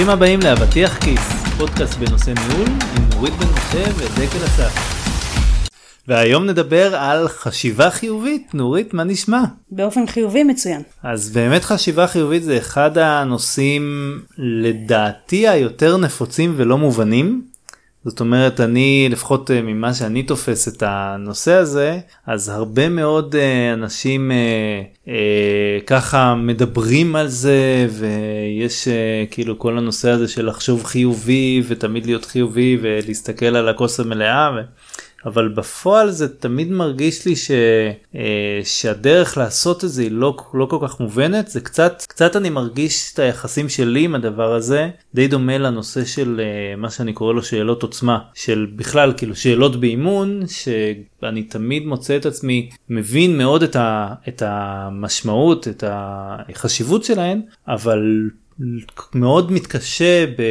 ברוכים הבאים לאבטיח כיס, פודקאסט בנושא ניהול עם נורית בן משה ודקל אסף. והיום נדבר על חשיבה חיובית, נורית, מה נשמע? באופן חיובי מצוין. אז באמת חשיבה חיובית זה אחד הנושאים לדעתי היותר נפוצים ולא מובנים. זאת אומרת אני לפחות אה, ממה שאני תופס את הנושא הזה אז הרבה מאוד אה, אנשים אה, ככה מדברים על זה ויש כאילו כל הנושא הזה של לחשוב חיובי ותמיד להיות חיובי ולהסתכל על הכוס המלאה. ו... אבל בפועל זה תמיד מרגיש לי ש, אה, שהדרך לעשות את זה היא לא, לא כל כך מובנת. זה קצת קצת אני מרגיש את היחסים שלי עם הדבר הזה די דומה לנושא של אה, מה שאני קורא לו שאלות עוצמה של בכלל כאילו שאלות באימון שאני תמיד מוצא את עצמי מבין מאוד את, ה, את המשמעות את החשיבות שלהן אבל מאוד מתקשה ב...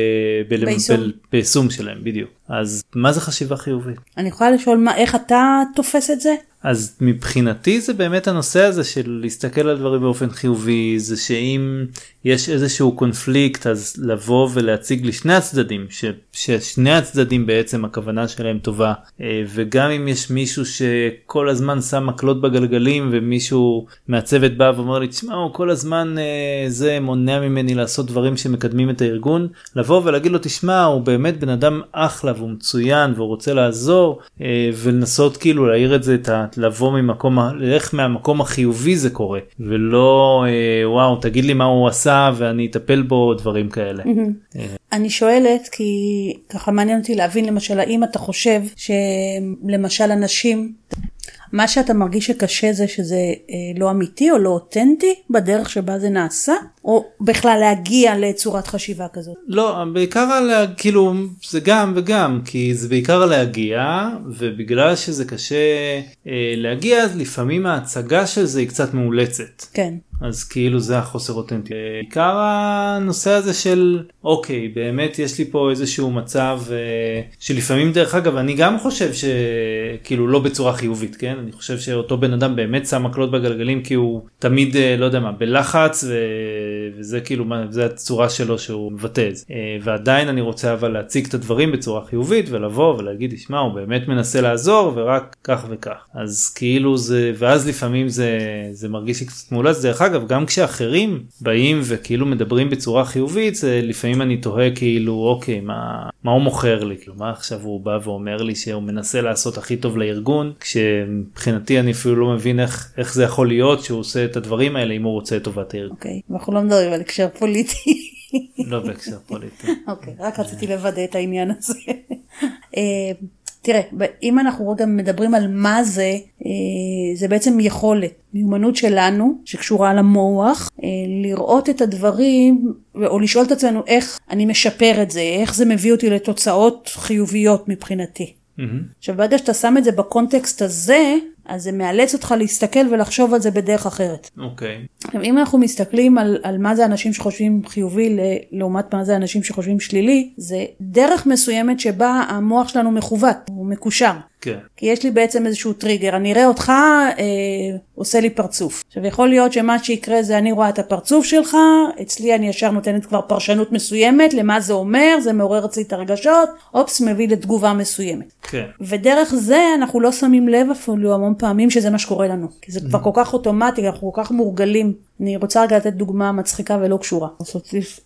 ב... ביישום. ב... ביישום שלהם בדיוק אז מה זה חשיבה חיובית? אני יכולה לשאול מה איך אתה תופס את זה? אז מבחינתי זה באמת הנושא הזה של להסתכל על דברים באופן חיובי זה שאם יש איזשהו קונפליקט אז לבוא ולהציג לשני הצדדים ש, ששני הצדדים בעצם הכוונה שלהם טובה. אה, וגם אם יש מישהו שכל הזמן שם מקלות בגלגלים ומישהו מהצוות בא ואומר לי תשמע הוא כל הזמן אה, זה מונע ממני לעשות דברים שמקדמים את הארגון לבוא ולהגיד לו תשמע הוא באמת בן אדם אחלה והוא מצוין והוא רוצה לעזור אה, ולנסות כאילו להעיר את זה את ה... לבוא ממקום איך מהמקום החיובי זה קורה ולא אה, וואו תגיד לי מה הוא עשה ואני אטפל בו דברים כאלה. אה. אני שואלת כי ככה מעניין אותי להבין למשל האם אתה חושב שלמשל אנשים מה שאתה מרגיש שקשה זה שזה אה, לא אמיתי או לא אותנטי בדרך שבה זה נעשה או בכלל להגיע לצורת חשיבה כזאת? לא בעיקר על כאילו זה גם וגם כי זה בעיקר להגיע ובגלל שזה קשה אה, להגיע אז לפעמים ההצגה של זה היא קצת מאולצת. כן. אז כאילו זה החוסר אותנטי. בעיקר הנושא הזה של אוקיי באמת יש לי פה איזשהו מצב אה, שלפעמים דרך אגב אני גם חושב שכאילו לא בצורה חיובית כן אני חושב שאותו בן אדם באמת שם מקלות בגלגלים כי הוא תמיד אה, לא יודע מה בלחץ ו... וזה כאילו מה זה הצורה שלו שהוא מבטא את זה. אה, ועדיין אני רוצה אבל להציג את הדברים בצורה חיובית ולבוא ולהגיד תשמע הוא באמת מנסה לעזור ורק כך וכך. אז כאילו זה ואז לפעמים זה זה מרגיש לי קצת מאולץ דרך אגב גם כשאחרים באים וכאילו מדברים בצורה חיובית זה לפעמים אני תוהה כאילו אוקיי מה מה הוא מוכר לי? כאילו מה עכשיו הוא בא ואומר לי שהוא מנסה לעשות הכי טוב לארגון? כשמבחינתי אני אפילו לא מבין איך איך זה יכול להיות שהוא עושה את הדברים האלה אם הוא רוצה את טובת הארגון. אוקיי okay, אנחנו לא מדברים על הקשר פוליטי. לא בהקשר פוליטי. אוקיי רק רציתי לוודא את העניין הזה. אה, תראה, אם אנחנו רגע מדברים על מה זה, אה, זה בעצם יכולת, מיומנות שלנו, שקשורה למוח, אה, לראות את הדברים, או לשאול את עצמנו איך אני משפר את זה, איך זה מביא אותי לתוצאות חיוביות מבחינתי. Mm-hmm. עכשיו ברגע שאתה שם את זה בקונטקסט הזה, אז זה מאלץ אותך להסתכל ולחשוב על זה בדרך אחרת. אוקיי. Okay. אם אנחנו מסתכלים על, על מה זה אנשים שחושבים חיובי לעומת מה זה אנשים שחושבים שלילי, זה דרך מסוימת שבה המוח שלנו מכוות, הוא מקושר. כן. כי יש לי בעצם איזשהו טריגר, אני אראה אותך אה, עושה לי פרצוף. עכשיו יכול להיות שמה שיקרה זה אני רואה את הפרצוף שלך, אצלי אני ישר נותנת כבר פרשנות מסוימת למה זה אומר, זה מעורר אצלי את הרגשות, אופס מביא לתגובה מסוימת. כן. ודרך זה אנחנו לא שמים לב אפילו המון פעמים שזה מה שקורה לנו. כי זה כבר כל כך אוטומטי, אנחנו כל כך מורגלים אני רוצה רגע לתת דוגמה מצחיקה ולא קשורה.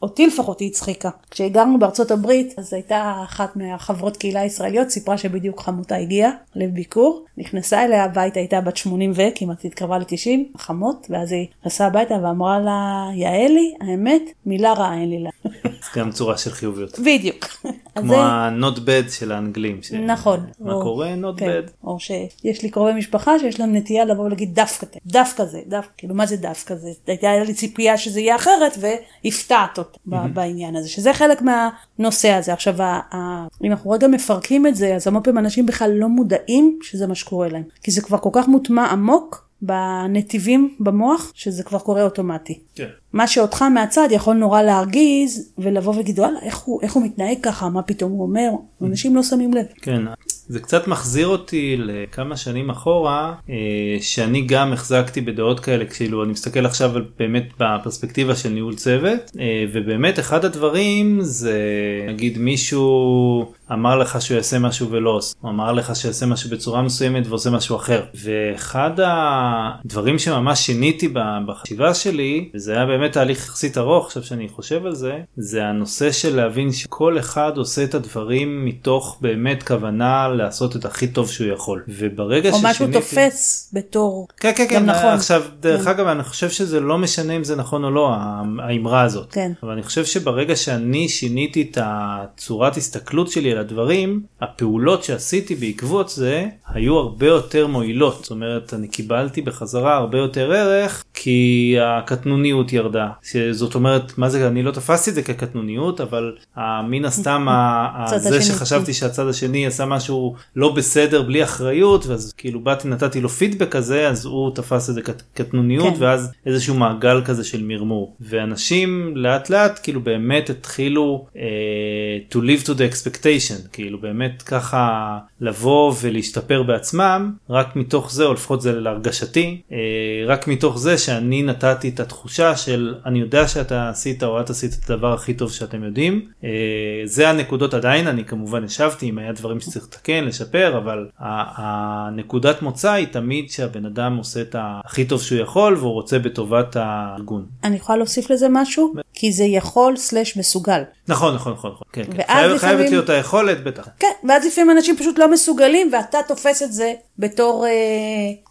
אותי, לפחות היא הצחיקה. כשהגרנו בארצות הברית, אז הייתה אחת מהחברות קהילה הישראליות, סיפרה שבדיוק חמותה הגיעה לביקור, נכנסה אליה הביתה, הייתה בת 80 ו, כמעט התקרבה ל-90, חמות, ואז היא נסעה הביתה ואמרה לה, יעלי, האמת, מילה רעה אין לי לה. זה גם צורה של חיוביות. בדיוק. כמו ה-not bad של האנגלים. נכון. מה. קורה? not כן. bad. או שיש לי קרובי משפחה שיש להם נטייה לבוא ולהגיד דווקא, דווקא זה, דווקא, כאילו מה זה דווקא זה? הייתה לי ציפייה שזה יהיה אחרת והפתעת אותה mm-hmm. בעניין הזה, שזה חלק מהנושא הזה. עכשיו, אם אנחנו רגע מפרקים את זה, אז המון פעמים אנשים בכלל לא מודעים שזה מה שקורה להם. כי זה כבר כל כך מוטמע עמוק בנתיבים במוח, שזה כבר קורה אוטומטי. כן. מה שאותך מהצד יכול נורא להרגיז, ולבוא ולהגיד, וואלה, איך הוא, איך הוא מתנהג ככה, מה פתאום הוא אומר, אנשים לא שמים לב. כן, זה קצת מחזיר אותי לכמה שנים אחורה, אה, שאני גם החזקתי בדעות כאלה, כאילו אני מסתכל עכשיו באמת בפרספקטיבה של ניהול צוות, אה, ובאמת אחד הדברים זה נגיד מישהו אמר לך שהוא יעשה משהו ולא עושה, הוא אמר לך שיעשה משהו בצורה מסוימת ועושה משהו אחר. ואחד הדברים שממש שיניתי בחשיבה שלי, וזה היה באמת תהליך יחסית ארוך, עכשיו שאני חושב על זה, זה הנושא של להבין שכל אחד עושה את הדברים מתוך באמת כוונה לעשות את הכי טוב שהוא יכול. וברגע או ששיניתי... משהו תופס בתור כן, כן, כן, נכון. עכשיו, דרך כן. אגב, אני חושב שזה לא משנה אם זה נכון או לא, האמרה הזאת. כן. אבל אני חושב שברגע שאני שיניתי את הצורת הסתכלות שלי על הדברים, הפעולות שעשיתי בעקבות זה היו הרבה יותר מועילות. זאת אומרת, אני קיבלתי בחזרה הרבה יותר ערך, כי הקטנוניות ירדה. זאת אומרת, מה זה, אני לא תפסתי את זה כקטנוניות, אבל אה, מן הסתם, זה. שחשבתי שהצד השני עשה משהו לא בסדר בלי אחריות, ואז כאילו באתי נתתי לו פידבק כזה, אז הוא תפס את זה כקטנוניות, כן. ואז איזשהו מעגל כזה של מרמור. ואנשים לאט לאט כאילו באמת התחילו uh, to live to the expectation, כאילו באמת ככה לבוא ולהשתפר בעצמם, רק מתוך זה, או לפחות זה להרגשתי, uh, רק מתוך זה שאני נתתי את התחושה של אני יודע שאתה עשית או את עשית את הדבר הכי טוב שאתם יודעים. Uh, זה הנקודות עדיין, אני כמובן ישבתי אם היה דברים שצריך לתקן, לשפר, אבל הנקודת מוצא היא תמיד שהבן אדם עושה את הכי טוב שהוא יכול והוא רוצה בטובת הארגון. אני יכולה להוסיף לזה משהו? כי זה יכול סלש מסוגל. נכון נכון נכון נכון. כן, כן. ואז חייב, לפעמים- חייבת להיות היכולת בטח. כן, ואז לפעמים אנשים פשוט לא מסוגלים ואתה תופס את זה בתור אה,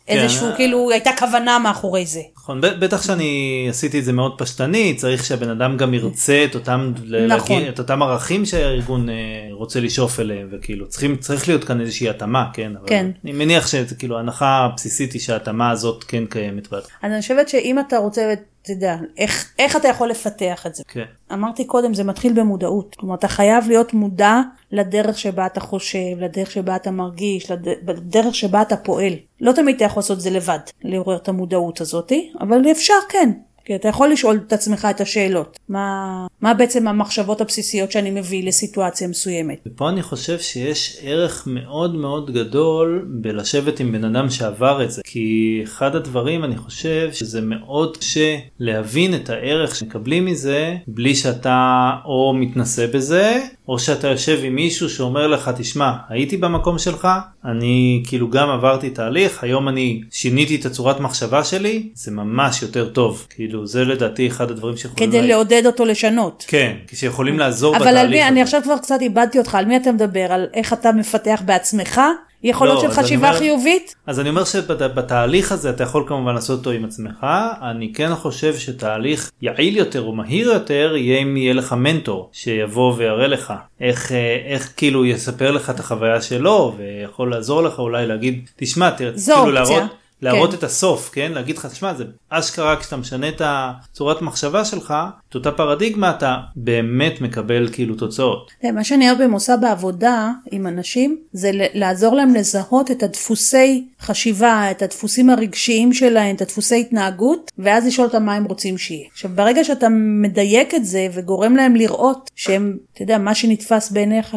איזשהו, אה. כאילו הייתה כוונה מאחורי זה. נכון, בטח שאני עשיתי את זה מאוד פשטני, צריך שהבן אדם גם ירצה את אותם, נכון. להגיד- את אותם ערכים שהארגון אה, רוצה לשאוף אליהם, וכאילו צריכים, צריך להיות כאן איזושהי התאמה, כן? כן. אני מניח שכאילו ההנחה הבסיסית היא שההתאמה הזאת כן קיימת. אז אני חושבת שאם אתה רוצה, אתה יודע, איך, איך אתה יכול לפתח את זה? כן. אמרתי קודם, זה מתחיל במודעות. כלומר, אתה חייב להיות מודע לדרך שבה אתה חושב, לדרך שבה אתה מרגיש, לד- לדרך שבה אתה פועל. לא תמיד אתה יכול לעשות את זה לבד, לעורר את המודעות הזאתי, אבל אפשר כן. כי אתה יכול לשאול את עצמך את השאלות. מה, מה בעצם המחשבות הבסיסיות שאני מביא לסיטואציה מסוימת? ופה אני חושב שיש ערך מאוד מאוד גדול בלשבת עם בן אדם שעבר את זה. כי אחד הדברים אני חושב שזה מאוד קשה להבין את הערך שמקבלים מזה בלי שאתה או מתנסה בזה או שאתה יושב עם מישהו שאומר לך תשמע הייתי במקום שלך אני כאילו גם עברתי תהליך היום אני שיניתי את הצורת מחשבה שלי זה ממש יותר טוב כאילו זה לדעתי אחד הדברים שיכולים כדי לעודד אותו לשנות. כן שיכולים לעזור אבל על בתהליך מי, הזה. אני עכשיו כבר קצת איבדתי אותך, על מי אתה מדבר? על איך אתה מפתח בעצמך יכולות לא, של חשיבה אומר- חיובית? אז אני אומר שבתהליך הזה אתה יכול כמובן לעשות אותו עם עצמך, אני כן חושב שתהליך יעיל יותר או מהיר יותר יהיה אם יהיה לך מנטור שיבוא ויראה לך איך, אה, איך כאילו יספר לך את החוויה שלו ויכול לעזור לך אולי להגיד תשמע תראה, זו כאילו אופציה. להראות, להראות כן. את הסוף כן להגיד לך תשמע זה אשכרה כשאתה משנה את הצורת מחשבה שלך את אותה פרדיגמה אתה באמת מקבל כאילו תוצאות. כן, מה שאני הרבה עושה בעבודה עם אנשים זה לעזור להם לזהות את הדפוסי חשיבה, את הדפוסים הרגשיים שלהם, את הדפוסי התנהגות, ואז לשאול אותם מה הם רוצים שיהיה. עכשיו ברגע שאתה מדייק את זה וגורם להם לראות שהם, אתה יודע, מה שנתפס בעיניך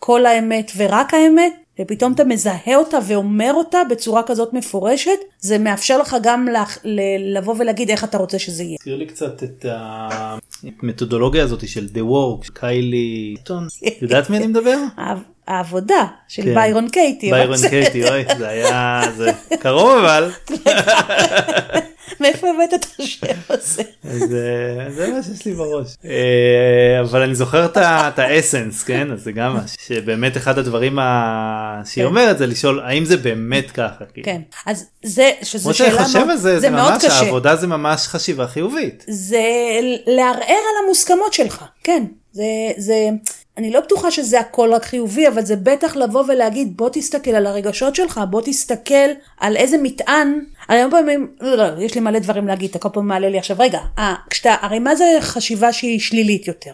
ככל האמת ורק האמת, ופתאום אתה מזהה אותה ואומר אותה בצורה כזאת מפורשת, זה מאפשר לך גם לך, ל- לבוא ולהגיד איך אתה רוצה שזה יהיה. תזכיר לי קצת את המתודולוגיה הזאת של The Work, קיילי טון, יודעת מי אני מדבר? העב- העבודה של כן. ביירון קייטי. ביירון קייטי, אוי, זה היה, זה קרוב אבל, מאיפה הבאת את השם הזה? זה זה מה שיש לי בראש. אה, אבל אני זוכר את האסנס, כן, אז זה גם מה, שבאמת אחד הדברים שהיא כן. אומרת זה לשאול האם זה באמת ככה. כאילו. כן, אז זה, שזו כמו שאלה שאני חושב מאוד, על זה, זה מאוד ממש, קשה. העבודה זה ממש חשיבה חיובית. זה לערער על המוסכמות שלך, כן. זה, זה, אני לא בטוחה שזה הכל רק חיובי, אבל זה בטח לבוא ולהגיד, בוא תסתכל על הרגשות שלך, בוא תסתכל על איזה מטען. הרי הרבה פעמים, לא, לא, יש לי מלא דברים להגיד, אתה כל פעם מעלה לי עכשיו, רגע, אה, כשאתה, הרי מה זה חשיבה שהיא שלילית יותר?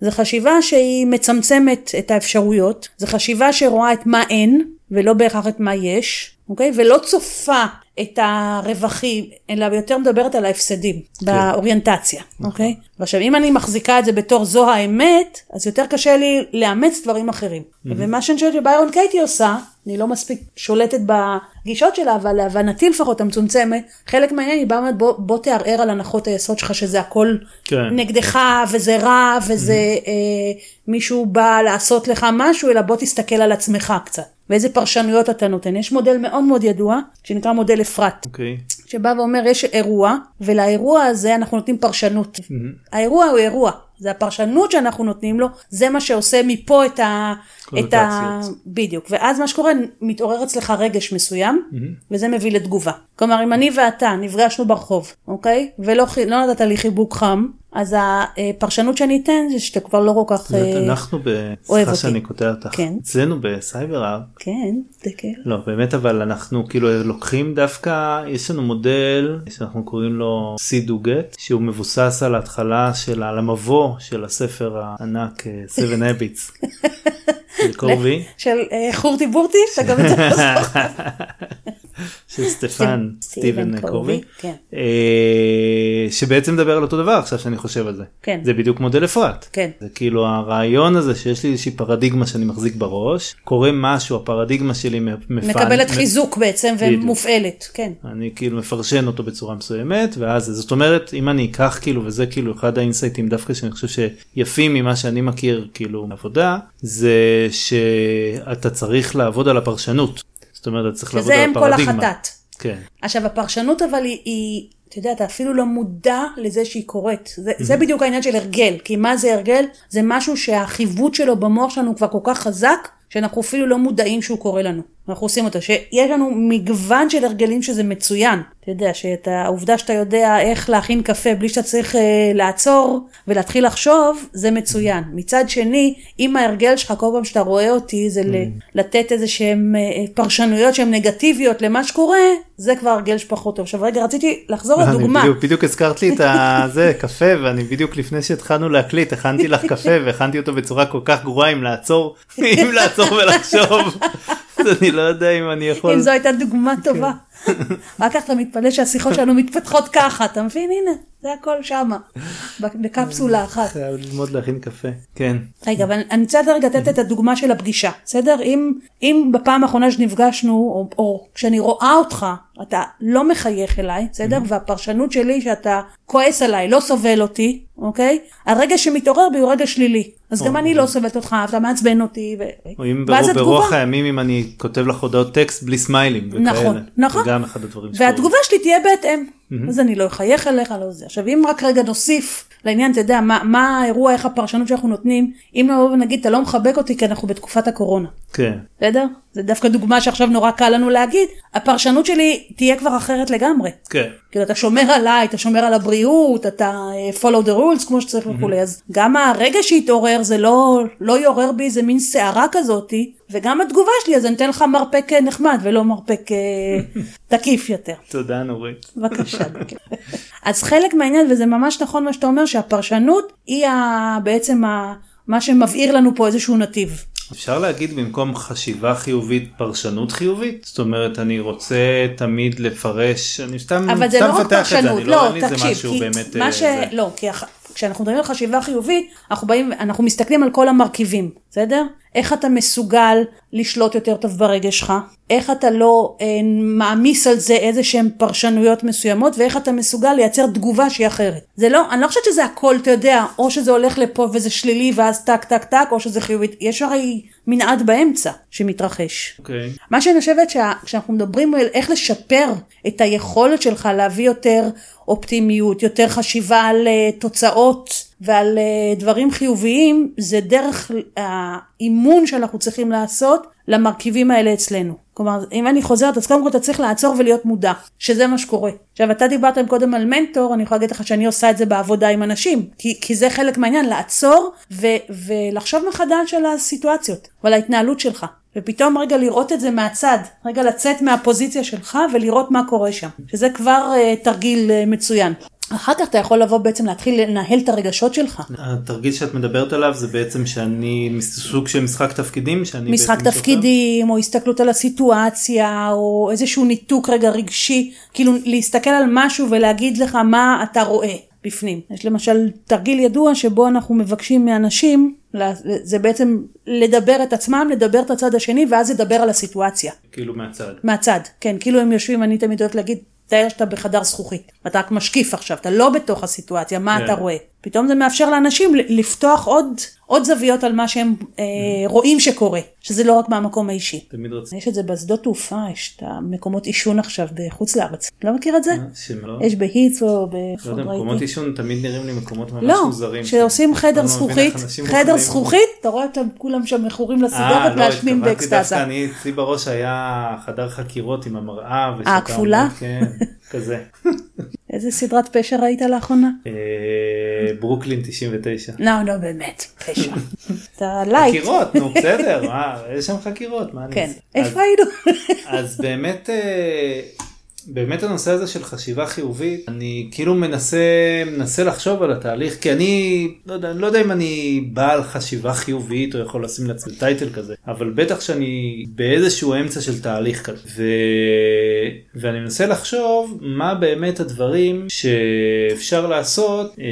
זה חשיבה שהיא מצמצמת את האפשרויות, זה חשיבה שרואה את מה אין, ולא בהכרח את מה יש, אוקיי? ולא צופה את הרווחים, אלא יותר מדברת על ההפסדים, כן. באוריינטציה, נכון. אוקיי? ועכשיו אם אני מחזיקה את זה בתור זו האמת, אז יותר קשה לי לאמץ דברים אחרים. ומה שאני חושבת שביירון קייטי עושה, אני לא מספיק שולטת בגישות שלה, אבל להבנתי לפחות המצומצמת, חלק מהעניין היא באה בוא, בוא תערער על הנחות היסוד שלך שזה הכל כן. נגדך וזה רע וזה אה, מישהו בא לעשות לך משהו, אלא בוא תסתכל על עצמך קצת. ואיזה פרשנויות אתה נותן. יש מודל מאוד מאוד ידוע, שנקרא מודל אפרת. אוקיי. שבא ואומר יש אירוע, ולאירוע הזה אנחנו נותנים פרשנות. האירוע הוא אירוע, זה הפרשנות שאנחנו נותנים לו, זה מה שעושה מפה את ה... את ה... בדיוק, ואז מה שקורה, מתעורר אצלך רגש מסוים, וזה מביא לתגובה. כלומר, אם אני ואתה נפגשנו ברחוב, אוקיי? ולא לא נתת לי חיבוק חם, אז הפרשנות שאני אתן זה שאתה כבר לא כל כך... אה, אנחנו, ב- אוהב סליחה אותי. שאני קוטע אותך, כן. אצלנו בסייבר ארט, כן, זה כן. לא באמת אבל אנחנו כאילו לוקחים דווקא יש לנו מודל שאנחנו קוראים לו do get שהוא מבוסס על ההתחלה של על המבוא של הספר הענק אה, Seven Habits של קורבי של אה, חורטי בורטי, אתה גם את זה. של סטפן סטיבן קורבי, כן. אה, שבעצם מדבר על אותו דבר עכשיו שאני חושב על זה כן. זה בדיוק מודל אפרת כן. זה כאילו הרעיון הזה שיש לי איזושהי פרדיגמה שאני מחזיק בראש קורה משהו הפרדיגמה שלי מפעל מקבלת חיזוק בעצם. ומופעלת, כן. אני כאילו מפרשן אותו בצורה מסוימת ואז זאת אומרת אם אני אקח כאילו וזה כאילו אחד האינסייטים דווקא שאני חושב שיפים ממה שאני מכיר כאילו עבודה זה שאתה צריך לעבוד על הפרשנות. זאת אומרת אתה צריך לעבוד שזה על אם כל הפרדיגמה. החטאת. כן. עכשיו הפרשנות אבל היא, היא אתה יודע, אתה אפילו לא מודע לזה שהיא קורית. זה, זה בדיוק העניין של הרגל, כי מה זה הרגל? זה משהו שהחיווט שלו במוח שלנו כבר כל כך חזק, שאנחנו אפילו לא מודעים שהוא קורה לנו. אנחנו עושים אותו. שיש לנו מגוון של הרגלים שזה מצוין. אתה יודע, שאת העובדה שאתה יודע איך להכין קפה בלי שאתה צריך אה, לעצור ולהתחיל לחשוב, זה מצוין. מצד שני, אם ההרגל שלך כל פעם שאתה רואה אותי זה ל- לתת איזה שהם אה, פרשנויות שהן נגטיביות למה שקורה, זה כבר הרגל שפחות טוב. עכשיו רגע, רציתי לחזור לדוגמה. בדיוק, בדיוק הזכרת לי את הזה קפה ואני בדיוק לפני שהתחלנו להקליט הכנתי לך קפה והכנתי אותו בצורה כל כך גרועה אם לעצור אם לעצור ולחשוב. אז אני לא יודע אם אני יכול. אם זו הייתה דוגמה טובה. רק כך אתה מתפלא שהשיחות שלנו מתפתחות ככה, אתה מבין? הנה, זה הכל שמה, בקפסולה אחת. חייב ללמוד להכין קפה. כן. רגע, אבל אני רוצה רגע לתת את הדוגמה של הפגישה, בסדר? אם, אם בפעם האחרונה שנפגשנו, או, או כשאני רואה אותך, אתה לא מחייך אליי, בסדר? והפרשנות שלי שאתה כועס עליי, לא סובל אותי, אוקיי? הרגע שמתעורר בי הוא רגע שלילי. אז גם אני לא סובלת אותך, אתה מעצבן אותי. ו... או אם ברוח, הימים אם אני כותב לך הודעות טקסט בלי סמיילים. נכון, נכון. זה גם אחד הדברים שקורים. והתגובה שלי תהיה בהתאם. אז אני לא אחייך אליך, לא זה. עכשיו, אם רק רגע נוסיף לעניין, אתה יודע, מה, מה האירוע, איך הפרשנות שאנחנו נותנים, אם נבוא ונגיד, אתה לא מחבק אותי כי אנחנו בתקופת הקורונה. כן. בסדר? זה דווקא דוגמה שעכשיו נורא קל לנו להגיד, הפרשנות שלי תהיה כבר אחרת לגמרי. כן. כאילו אתה שומר עליי, אתה שומר על הבריאות, אתה אה, follow the rules כמו שצריך וכולי, אז גם הרגע שהתעורר זה לא, לא יעורר בי איזה מין סערה כזאתי, וגם התגובה שלי אז אני אתן לך מרפק אה, נחמד ולא מרפק אה, תקיף יותר. תודה נורית. בבקשה. אז חלק מהעניין, וזה ממש נכון מה שאתה אומר, שהפרשנות היא ה, בעצם ה, מה שמבעיר לנו פה איזשהו נתיב. אפשר להגיד במקום חשיבה חיובית פרשנות חיובית? זאת אומרת אני רוצה תמיד לפרש, אני סתם, אבל זה לא רק מפתח את זה, פרשנות, אני לא, לא, לי איזה תקשיב, משהו כי באמת, מה אה, ש... זה. לא, כי כשאנחנו מדברים על חשיבה חיובית, אנחנו באים, אנחנו מסתכלים על כל המרכיבים, בסדר? איך אתה מסוגל לשלוט יותר טוב ברגש שלך, איך אתה לא אה, מעמיס על זה איזה שהם פרשנויות מסוימות, ואיך אתה מסוגל לייצר תגובה שהיא אחרת. זה לא, אני לא חושבת שזה הכל, אתה יודע, או שזה הולך לפה וזה שלילי ואז טק טק טק, או שזה חיובית, יש הרי מנעד באמצע שמתרחש. אוקיי. מה שאני חושבת שכשאנחנו מדברים על איך לשפר את היכולת שלך להביא יותר אופטימיות, יותר חשיבה על uh, תוצאות ועל uh, דברים חיוביים, זה דרך האימון שאנחנו צריכים לעשות למרכיבים האלה אצלנו. כלומר, אם אני חוזרת, אז קודם כל אתה צריך לעצור ולהיות מודע, שזה מה שקורה. עכשיו, אתה דיברת קודם על מנטור, אני יכולה להגיד לך שאני עושה את זה בעבודה עם אנשים, כי, כי זה חלק מהעניין, לעצור ו, ולחשוב מחדש על הסיטואציות ועל ההתנהלות שלך. ופתאום רגע לראות את זה מהצד, רגע לצאת מהפוזיציה שלך ולראות מה קורה שם, שזה כבר uh, תרגיל uh, מצוין. אחר כך אתה יכול לבוא בעצם להתחיל לנהל את הרגשות שלך. התרגיל שאת מדברת עליו זה בעצם שאני סוג של משחק תפקידים שאני משחק תפקידים, או הסתכלות על הסיטואציה, או איזשהו ניתוק רגע רגשי, כאילו להסתכל על משהו ולהגיד לך מה אתה רואה בפנים. יש למשל תרגיל ידוע שבו אנחנו מבקשים מאנשים, זה בעצם לדבר את עצמם, לדבר את הצד השני, ואז לדבר על הסיטואציה. כאילו מהצד. מהצד, כן, כאילו הם יושבים, אני תמיד אוהבת להגיד, תאר שאתה בחדר זכוכית, ואתה רק משקיף עכשיו, אתה לא בתוך הסיטואציה, מה כן. אתה רואה? פתאום זה מאפשר לאנשים לפתוח עוד, עוד זוויות על מה שהם אה, רואים שקורה, שזה לא רק מהמקום האישי. תמיד רציתי. יש את זה בשדות תעופה, יש את המקומות עישון עכשיו בחוץ לארץ. לא מכיר את זה? שלא. יש בהיטרו, לא באיפה יודע, עוד מקומות. עישון תמיד נראים לי מקומות ממש לא, מוזרים. כשעושים שאני חדר לא זכוכית, חדר זכוכית, אתה רואה אותם כולם שם מכורים אה, לסיגרת, לא, מעשנים התכוונתי באקסטאזה. דווקא אני, אצלי בראש היה חדר חקירות עם המראה. אה, כפולה? כן, כזה. איזה סדרת פשע ראית לאחרונה? ברוקלין 99. לא, לא, באמת, פשע. אתה late. חקירות, נו בסדר, יש שם חקירות, מה אני כן. איפה היינו? אז באמת, אה, באמת הנושא הזה של חשיבה חיובית, אני כאילו מנסה, מנסה לחשוב על התהליך, כי אני, לא יודע, לא יודע אם אני בעל חשיבה חיובית או יכול לשים לעצמי title כזה, אבל בטח שאני באיזשהו אמצע של תהליך כזה. ו... ואני מנסה לחשוב מה באמת הדברים שאפשר לעשות אה,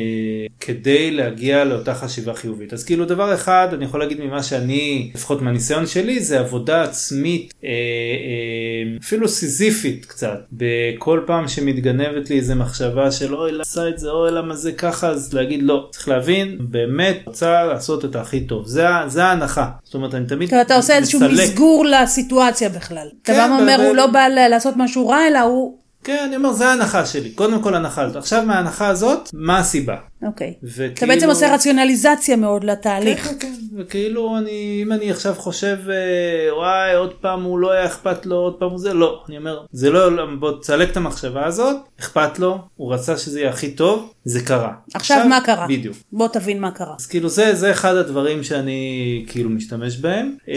כדי להגיע לאותה חשיבה חיובית. אז כאילו דבר אחד, אני יכול להגיד ממה שאני, לפחות מהניסיון שלי, זה עבודה עצמית, אה, אה, אפילו סיזיפית קצת. בכל פעם שמתגנבת לי איזה מחשבה של אוי למה עשה את זה, אוי למה זה ככה, אז להגיד לא. צריך להבין, באמת רוצה לעשות את הכי טוב. זה, זה ההנחה. זאת אומרת, אני תמיד כאילו, אתה עושה איזשהו מסלק. מסגור לסיטואציה בכלל. אתה כן, בא ואומר, ב- הוא לא בא לעשות משהו רע, אלא הוא... כן, אני אומר, זה ההנחה שלי. קודם כל הנחה הזאת. עכשיו מההנחה הזאת, מה הסיבה? אוקיי. אתה וכאילו- בעצם עושה רציונליזציה מאוד לתהליך. כן, כן, כן, וכאילו אני, אם אני עכשיו חושב, אה, וואי, עוד פעם הוא לא היה אכפת לו, עוד פעם הוא זה, לא. אני אומר, זה לא, בוא תסלק את המחשבה הזאת, אכפת לו, הוא רצה שזה יהיה הכי טוב, זה קרה. עכשיו מה קרה? בדיוק. בוא תבין מה קרה. אז כאילו זה, זה אחד הדברים שאני כאילו משתמש בהם. אה,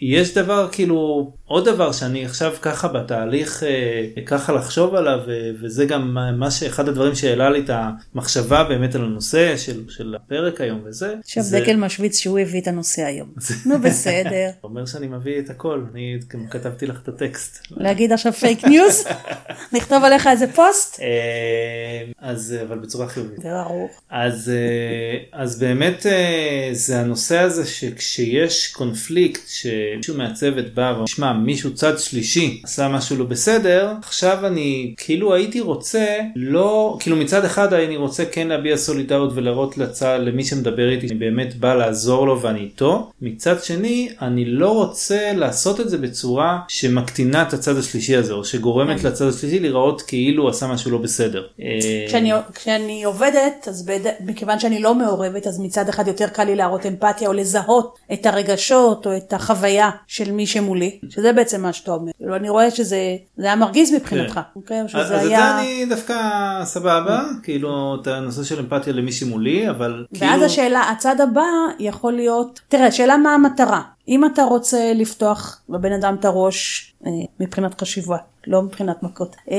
יש דבר כאילו, עוד דבר שאני עכשיו ככה בתהליך אה, ככה לחשוב עליו, אה, וזה גם מה- שאחד הדברים שהעלה לי את המחשבה באמת על הנושא של, של הפרק היום וזה. עכשיו זה- דקל משוויץ שהוא הביא את הנושא היום. נו בסדר. אומר שאני מביא את הכל, אני גם כתבתי לך את הטקסט. להגיד עכשיו fake news? נכתוב עליך איזה פוסט? אה, אז אבל בצורה חיובית. ברור. אז, אה, אז באמת אה, זה הנושא הזה שכשיש קונפליקט שמישהו מהצוות בא ונשמע מישהו צד שלישי עשה משהו לא בסדר עכשיו אני כאילו הייתי רוצה לא כאילו מצד אחד אני רוצה כן להביע סולידריות ולהראות לצד למי שמדבר איתי שאני באמת בא לעזור לו ואני איתו מצד שני אני לא רוצה לעשות את זה בצורה שמקטינה את הצד השלישי הזה או שגורמת לצד השלישי להיראות כאילו עשה משהו לא בסדר. אה, כשאני, כשאני עובדת, אז בד... מכיוון שאני לא מעורבת, אז מצד אחד יותר קל לי להראות אמפתיה או לזהות את הרגשות או את החוויה של מי שמולי, שזה בעצם מה שאתה אומר. כאילו, אני רואה שזה זה היה מרגיז מבחינתך, אוקיי? או אז אז את זה היה... אני דווקא סבבה, כאילו את הנושא של אמפתיה למי שמולי, אבל ואז כאילו... השאלה, הצד הבא יכול להיות, תראה, השאלה מה המטרה. אם אתה רוצה לפתוח לבן אדם את הראש אה, מבחינת חשיבה, לא מבחינת מכות, אה,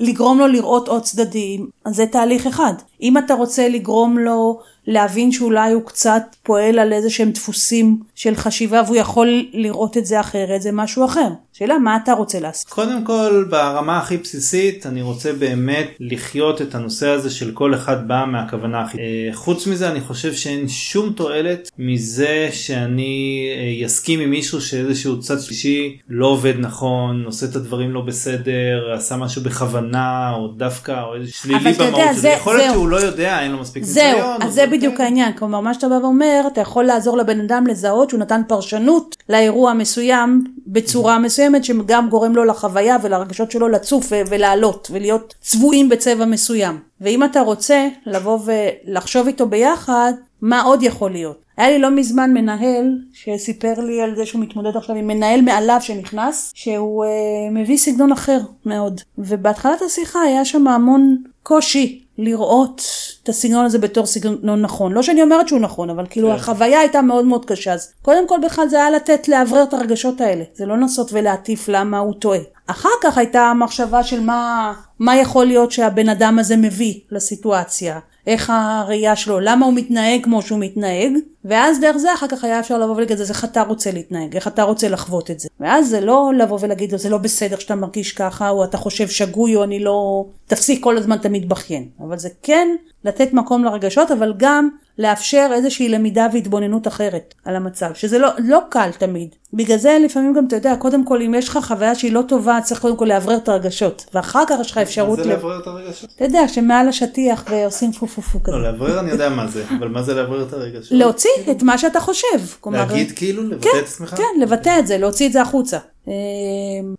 לגרום לו לראות עוד צדדים, אז זה תהליך אחד. אם אתה רוצה לגרום לו להבין שאולי הוא קצת פועל על איזה שהם דפוסים של חשיבה והוא יכול לראות את זה אחרת, זה משהו אחר. שאלה, מה אתה רוצה לעשות? קודם כל ברמה הכי בסיסית אני רוצה באמת לחיות את הנושא הזה של כל אחד בא מהכוונה הכי אה, חוץ מזה אני חושב שאין שום תועלת מזה שאני אה, יסכים עם מישהו שאיזשהו צד שלישי לא עובד נכון עושה את הדברים לא בסדר עשה משהו בכוונה או דווקא או איזה שלילי אבל אתה יודע, במהות זה- יכול זהו. לא יודע אין לו מספיק זהו, ניסיון, אז זה אבל בדיוק כן. העניין. כלומר, מה שאתה בא ואומר, אתה יכול לעזור לבן אדם לזהות שהוא נתן פרשנות לאירוע מסוים בצורה מסוימת, שגם גורם לו לחוויה ולרגשות שלו לצוף ולעלות ולהיות צבועים בצבע מסוים. ואם אתה רוצה לבוא ולחשוב איתו ביחד, מה עוד יכול להיות? היה לי לא מזמן מנהל שסיפר לי על זה שהוא מתמודד עכשיו עם מנהל מעליו שנכנס, שהוא אה, מביא סגנון אחר מאוד. ובהתחלת השיחה היה שם המון קושי לראות את הסגנון הזה בתור סגנון נכון. לא שאני אומרת שהוא נכון, אבל כאילו כן. החוויה הייתה מאוד מאוד קשה. אז קודם כל בכלל זה היה לתת לאוורר את הרגשות האלה. זה לא לנסות ולהטיף למה הוא טועה. אחר כך הייתה המחשבה של מה, מה יכול להיות שהבן אדם הזה מביא לסיטואציה. איך הראייה שלו, למה הוא מתנהג כמו שהוא מתנהג, ואז דרך זה אחר כך היה אפשר לבוא ולהגיד, אז איך אתה רוצה להתנהג, איך אתה רוצה לחוות את זה. ואז זה לא לבוא ולהגיד לו, זה לא בסדר שאתה מרגיש ככה, או אתה חושב שגוי, או אני לא... תפסיק כל הזמן אתה מתבכיין. אבל זה כן לתת מקום לרגשות, אבל גם לאפשר איזושהי למידה והתבוננות אחרת על המצב, שזה לא, לא קל תמיד. בגלל זה לפעמים גם, אתה יודע, קודם כל, אם יש לך חוויה שהיא לא טובה, צריך קודם כל לאוורר את הרגשות, ואחר כך יש לך אפשרות... מה זה לאוורר את הרגשות? אתה יודע, שמעל השטיח ועושים פו פו פו כזה. לא, לאוורר אני יודע מה זה, אבל מה זה לאוורר את הרגשות? להוציא את מה שאתה חושב. כלומר, להגיד כאילו, לבטא כן, את עצמך? כן, לבטא את זה, להוציא את זה החוצה. אה,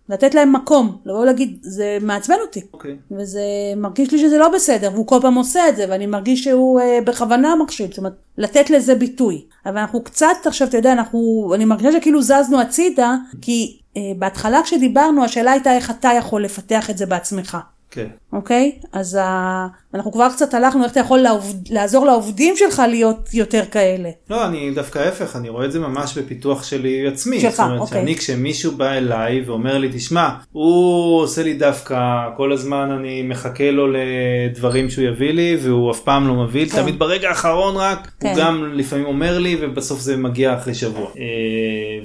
לתת להם מקום, לבוא ולהגיד, זה מעצבן אותי. אוקיי. וזה מרגיש לי שזה לא בסדר, והוא כל פעם עושה את זה, ואני מרגיש שהוא אה, בכוונה מכשיל, זאת אומרת, לתת לזה ביטוי. אבל אנחנו קצת, עכשיו, אתה יודע, אנחנו, אני מרגישה שכאילו זזנו הצידה, כי אה, בהתחלה כשדיברנו, השאלה הייתה איך אתה יכול לפתח את זה בעצמך. כן. אוקיי? אז ה... אנחנו כבר קצת הלכנו, איך אתה יכול לעובד... לעזור לעובדים שלך להיות יותר כאלה. לא, אני דווקא ההפך, אני רואה את זה ממש בפיתוח שלי עצמי. שלך, זאת אומרת, אוקיי. שאני כשמישהו בא אליי ואומר לי, תשמע, הוא עושה לי דווקא, כל הזמן אני מחכה לו לדברים שהוא יביא לי, והוא אף פעם לא מביא לי, כן. תמיד ברגע האחרון רק, כן. הוא גם לפעמים אומר לי, ובסוף זה מגיע אחרי שבוע. אה,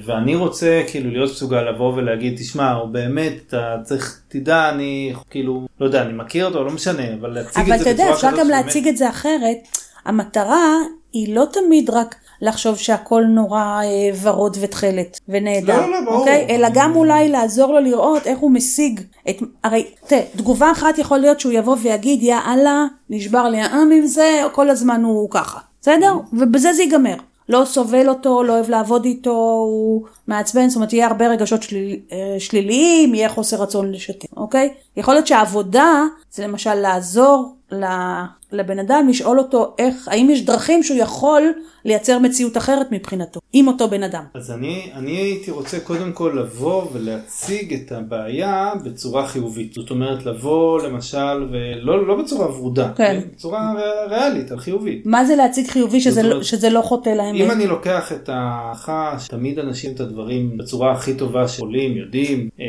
ואני רוצה כאילו להיות מסוגל לבוא ולהגיד, תשמע, הוא באמת, אתה צריך, תדע, אני כאילו, לא יודע, אני מכיר אותו, לא משנה, אבל להציג אבל את אתה יודע, אפשר גם להציג את זה אחרת. המטרה היא לא תמיד רק לחשוב שהכל נורא אה, ורוד ותכלת ונהדר, לא, לא, ברור. אוקיי? אלא גם אולי לעזור לו לראות איך הוא משיג את... הרי, תראה, תגובה אחת יכול להיות שהוא יבוא ויגיד, יא אללה, נשבר לי העם עם זה, כל הזמן הוא ככה, בסדר? ובזה זה ייגמר. לא סובל אותו, לא אוהב לעבוד איתו, הוא מעצבן, זאת אומרת יהיה הרבה רגשות שליל, אה, שליליים, יהיה חוסר רצון לשתף, אוקיי? יכול להיות שהעבודה זה למשל לעזור לבן אדם, לשאול אותו איך, האם יש דרכים שהוא יכול לייצר מציאות אחרת מבחינתו, עם אותו בן אדם. אז אני, אני הייתי רוצה קודם כל לבוא ולהציג את הבעיה בצורה חיובית. זאת אומרת, לבוא למשל, ולא לא בצורה ורודה, כן. בצורה ריאלית, חיובית. מה זה להציג חיובי שזה, לא, אומרת, שזה לא חוטא לאמת? אם אני לוקח את ההערכה שתמיד אנשים את הדברים בצורה הכי טובה שעולים, יודעים, אה,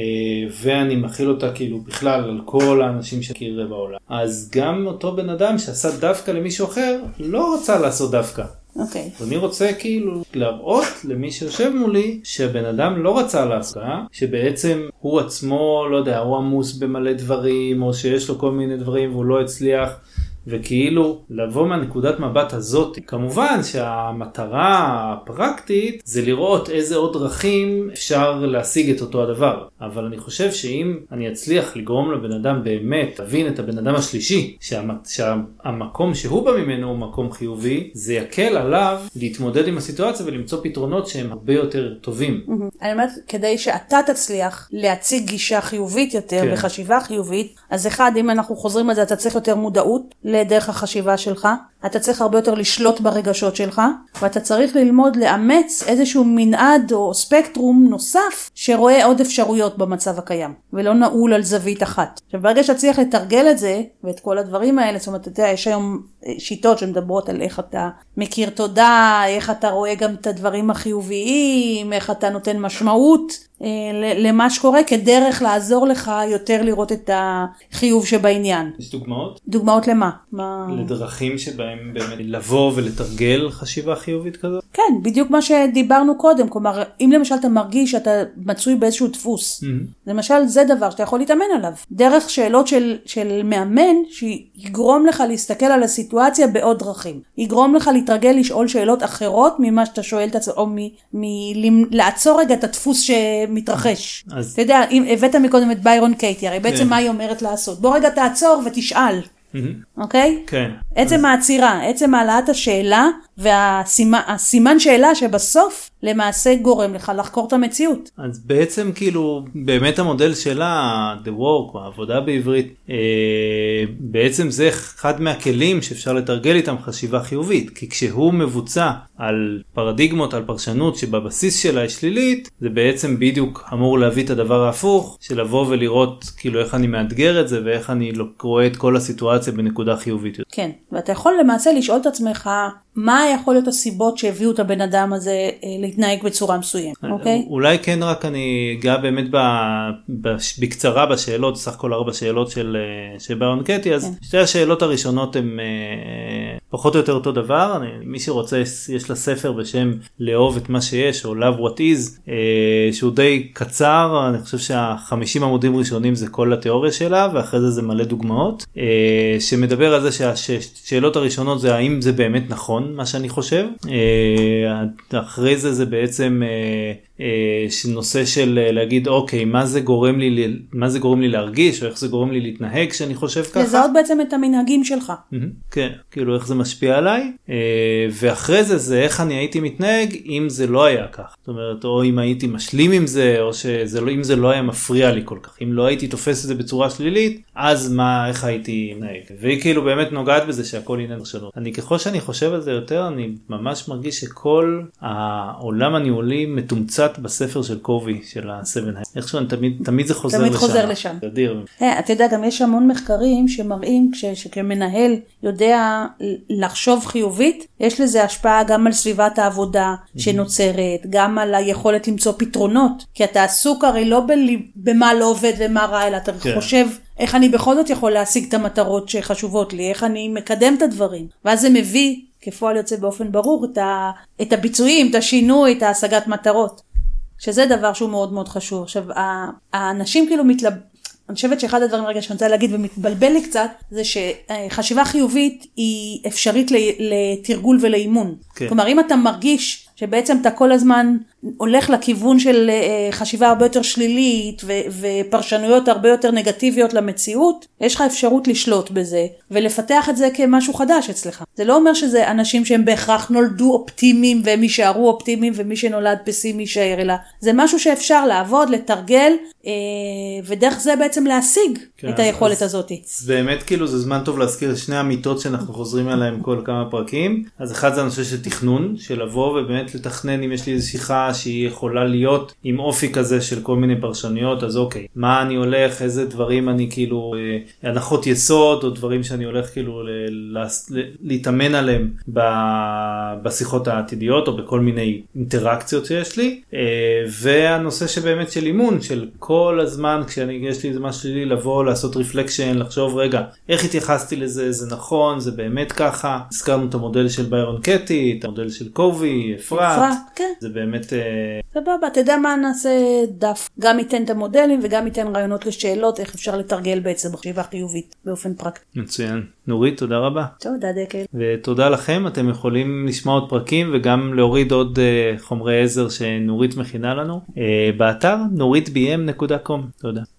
ואני מכיל אותה כאילו בכלל על כל האנשים שמכיר בעולם, אז גם אותו בן אדם שעשה דווקא למישהו אחר, לא רצה לעשות דווקא. אוקיי. אז אני רוצה כאילו להראות למי שיושב מולי שהבן אדם לא רצה להסעה, שבעצם הוא עצמו, לא יודע, הוא עמוס במלא דברים, או שיש לו כל מיני דברים והוא לא הצליח. וכאילו לבוא מהנקודת מבט הזאת, כמובן שהמטרה הפרקטית זה לראות איזה עוד דרכים אפשר להשיג את אותו הדבר. אבל אני חושב שאם אני אצליח לגרום לבן אדם באמת להבין את הבן אדם השלישי, שהמ- שהמקום שהוא בא ממנו הוא מקום חיובי, זה יקל עליו להתמודד עם הסיטואציה ולמצוא פתרונות שהם הרבה יותר טובים. אני אומרת, כדי שאתה תצליח להציג גישה חיובית יותר כן. וחשיבה חיובית, אז אחד, אם אנחנו חוזרים על זה, אתה צריך יותר מודעות לדרך החשיבה שלך, אתה צריך הרבה יותר לשלוט ברגשות שלך, ואתה צריך ללמוד לאמץ איזשהו מנעד או ספקטרום נוסף שרואה עוד אפשרויות במצב הקיים, ולא נעול על זווית אחת. עכשיו, ברגע שתצליח לתרגל את זה, ואת כל הדברים האלה, זאת אומרת, אתה יודע, יש היום שיטות שמדברות על איך אתה מכיר תודה, איך אתה רואה גם את הדברים החיוביים, איך אתה נותן משמעות אה, למה שקורה, כדרך לעזור לך יותר לראות את החיוב שבעניין. יש דוגמאות? דוגמאות למה? מה... לדרכים שבהם באמת לבוא ולתרגל חשיבה חיובית כזאת? כן, בדיוק מה שדיברנו קודם, כלומר, אם למשל אתה מרגיש שאתה מצוי באיזשהו דפוס, למשל זה דבר שאתה יכול להתאמן עליו. דרך שאלות של, של מאמן שיגרום לך להסתכל על הסיטואציה בעוד דרכים. יגרום לך להתרגל לשאול שאלות אחרות ממה שאתה שואל את עצמך, או מלעצור רגע את הדפוס שמתרחש. אז- אתה יודע, אם הבאת מקודם את ביירון קייטי, הרי בעצם כן. מה היא אומרת לעשות? בוא רגע תעצור ותשאל, אוקיי? כן. עצם העצירה, עצם העלאת השאלה, והסימן שאלה שבסוף למעשה גורם לך לחקור את המציאות. אז בעצם כאילו באמת המודל שלה, The Work העבודה בעברית, אה, בעצם זה אחד מהכלים שאפשר לתרגל איתם חשיבה חיובית, כי כשהוא מבוצע על פרדיגמות, על פרשנות שבבסיס שלה היא שלילית, זה בעצם בדיוק אמור להביא את הדבר ההפוך, של לבוא ולראות כאילו איך אני מאתגר את זה ואיך אני רואה את כל הסיטואציה בנקודה חיובית. כן, ואתה יכול למעשה לשאול את עצמך מה יכול להיות הסיבות שהביאו את הבן אדם הזה אה, להתנהג בצורה מסוימת, אוקיי? אולי כן רק אני אגע באמת ב, ב, בקצרה בשאלות, סך הכל ארבע שאלות של, אה, של ברון קטי, אז כן. שתי השאלות הראשונות הן אה, פחות או יותר אותו דבר, אני, מי שרוצה יש לה ספר בשם לאהוב את מה שיש או love what is, שהוא די קצר, אני חושב שהחמישים עמודים ראשונים זה כל התיאוריה שלה ואחרי זה זה מלא דוגמאות, שמדבר על זה שהשאלות הראשונות זה האם זה באמת נכון. מה שאני חושב. אה, אחרי זה זה בעצם אה, אה, נושא של להגיד אוקיי מה זה גורם לי מה זה גורם לי להרגיש או איך זה גורם לי להתנהג כשאני חושב ככה. לזהות בעצם את המנהגים שלך. כן כאילו איך זה משפיע עליי ואחרי זה זה איך אני הייתי מתנהג אם זה לא היה כך. זאת אומרת או אם הייתי משלים עם זה או שזה לא אם זה לא היה מפריע לי כל כך אם לא הייתי תופס את זה בצורה שלילית אז מה איך הייתי מתנהג. והיא כאילו באמת נוגעת בזה שהכל עניין פרשנות. אני ככל שאני חושב על זה יותר אני ממש מרגיש שכל העולם הניהולי מתומצת בספר של קובי של ה-7 איכשהו תמיד תמיד זה חוזר תמיד לשם. חוזר לשם. אדיר. Hey, אתה יודע גם יש המון מחקרים שמראים שכמנהל יודע לחשוב חיובית יש לזה השפעה גם על סביבת העבודה שנוצרת גם על היכולת למצוא פתרונות כי אתה עסוק הרי לא במה לא עובד ומה רע אלא אתה כן. חושב. איך אני בכל זאת יכול להשיג את המטרות שחשובות לי, איך אני מקדם את הדברים. ואז זה מביא כפועל יוצא באופן ברור את, ה, את הביצועים, את השינוי, את ההשגת מטרות. שזה דבר שהוא מאוד מאוד חשוב. עכשיו, האנשים כאילו מתלב... אני חושבת שאחד הדברים רגע שאני רוצה להגיד ומתבלבל לי קצת, זה שחשיבה חיובית היא אפשרית לתרגול ולאימון. כן. כלומר, אם אתה מרגיש שבעצם אתה כל הזמן הולך לכיוון של אה, חשיבה הרבה יותר שלילית ו- ופרשנויות הרבה יותר נגטיביות למציאות, יש לך אפשרות לשלוט בזה ולפתח את זה כמשהו חדש אצלך. זה לא אומר שזה אנשים שהם בהכרח נולדו אופטימיים והם יישארו אופטימיים ומי שנולד פסימי יישאר, אלא זה משהו שאפשר לעבוד, לתרגל אה, ודרך זה בעצם להשיג כן, את היכולת אז, הזאת. אז באמת כאילו זה זמן טוב להזכיר שני אמיתות שאנחנו חוזרים עליהם כל כמה פרקים. אז אחד זה הנושא של תכנון, של לבוא ובאמת לתכנן אם יש לי איזו שיחה שהיא יכולה להיות עם אופי כזה של כל מיני פרשנויות אז אוקיי מה אני הולך איזה דברים אני כאילו אה, הנחות יסוד או דברים שאני הולך כאילו להתאמן עליהם בשיחות העתידיות או בכל מיני אינטראקציות שיש לי. אה, והנושא שבאמת של אימון של כל הזמן כשאני יש לי איזה משהו שלי לבוא לעשות רפלקשן לחשוב רגע איך התייחסתי לזה? זה נכון? זה באמת ככה? הזכרנו את המודל של ביירון קטי את המודל של קובי אפרת כן. זה באמת סבבה, אתה יודע מה נעשה דף, גם ייתן את המודלים וגם ייתן רעיונות לשאלות איך אפשר לתרגל בעצם חשיבה חיובית באופן פרקטי. מצוין. נורית, תודה רבה. תודה דקל. ותודה לכם, אתם יכולים לשמוע עוד פרקים וגם להוריד עוד uh, חומרי עזר שנורית מכינה לנו uh, באתר נוריתbm.com. תודה.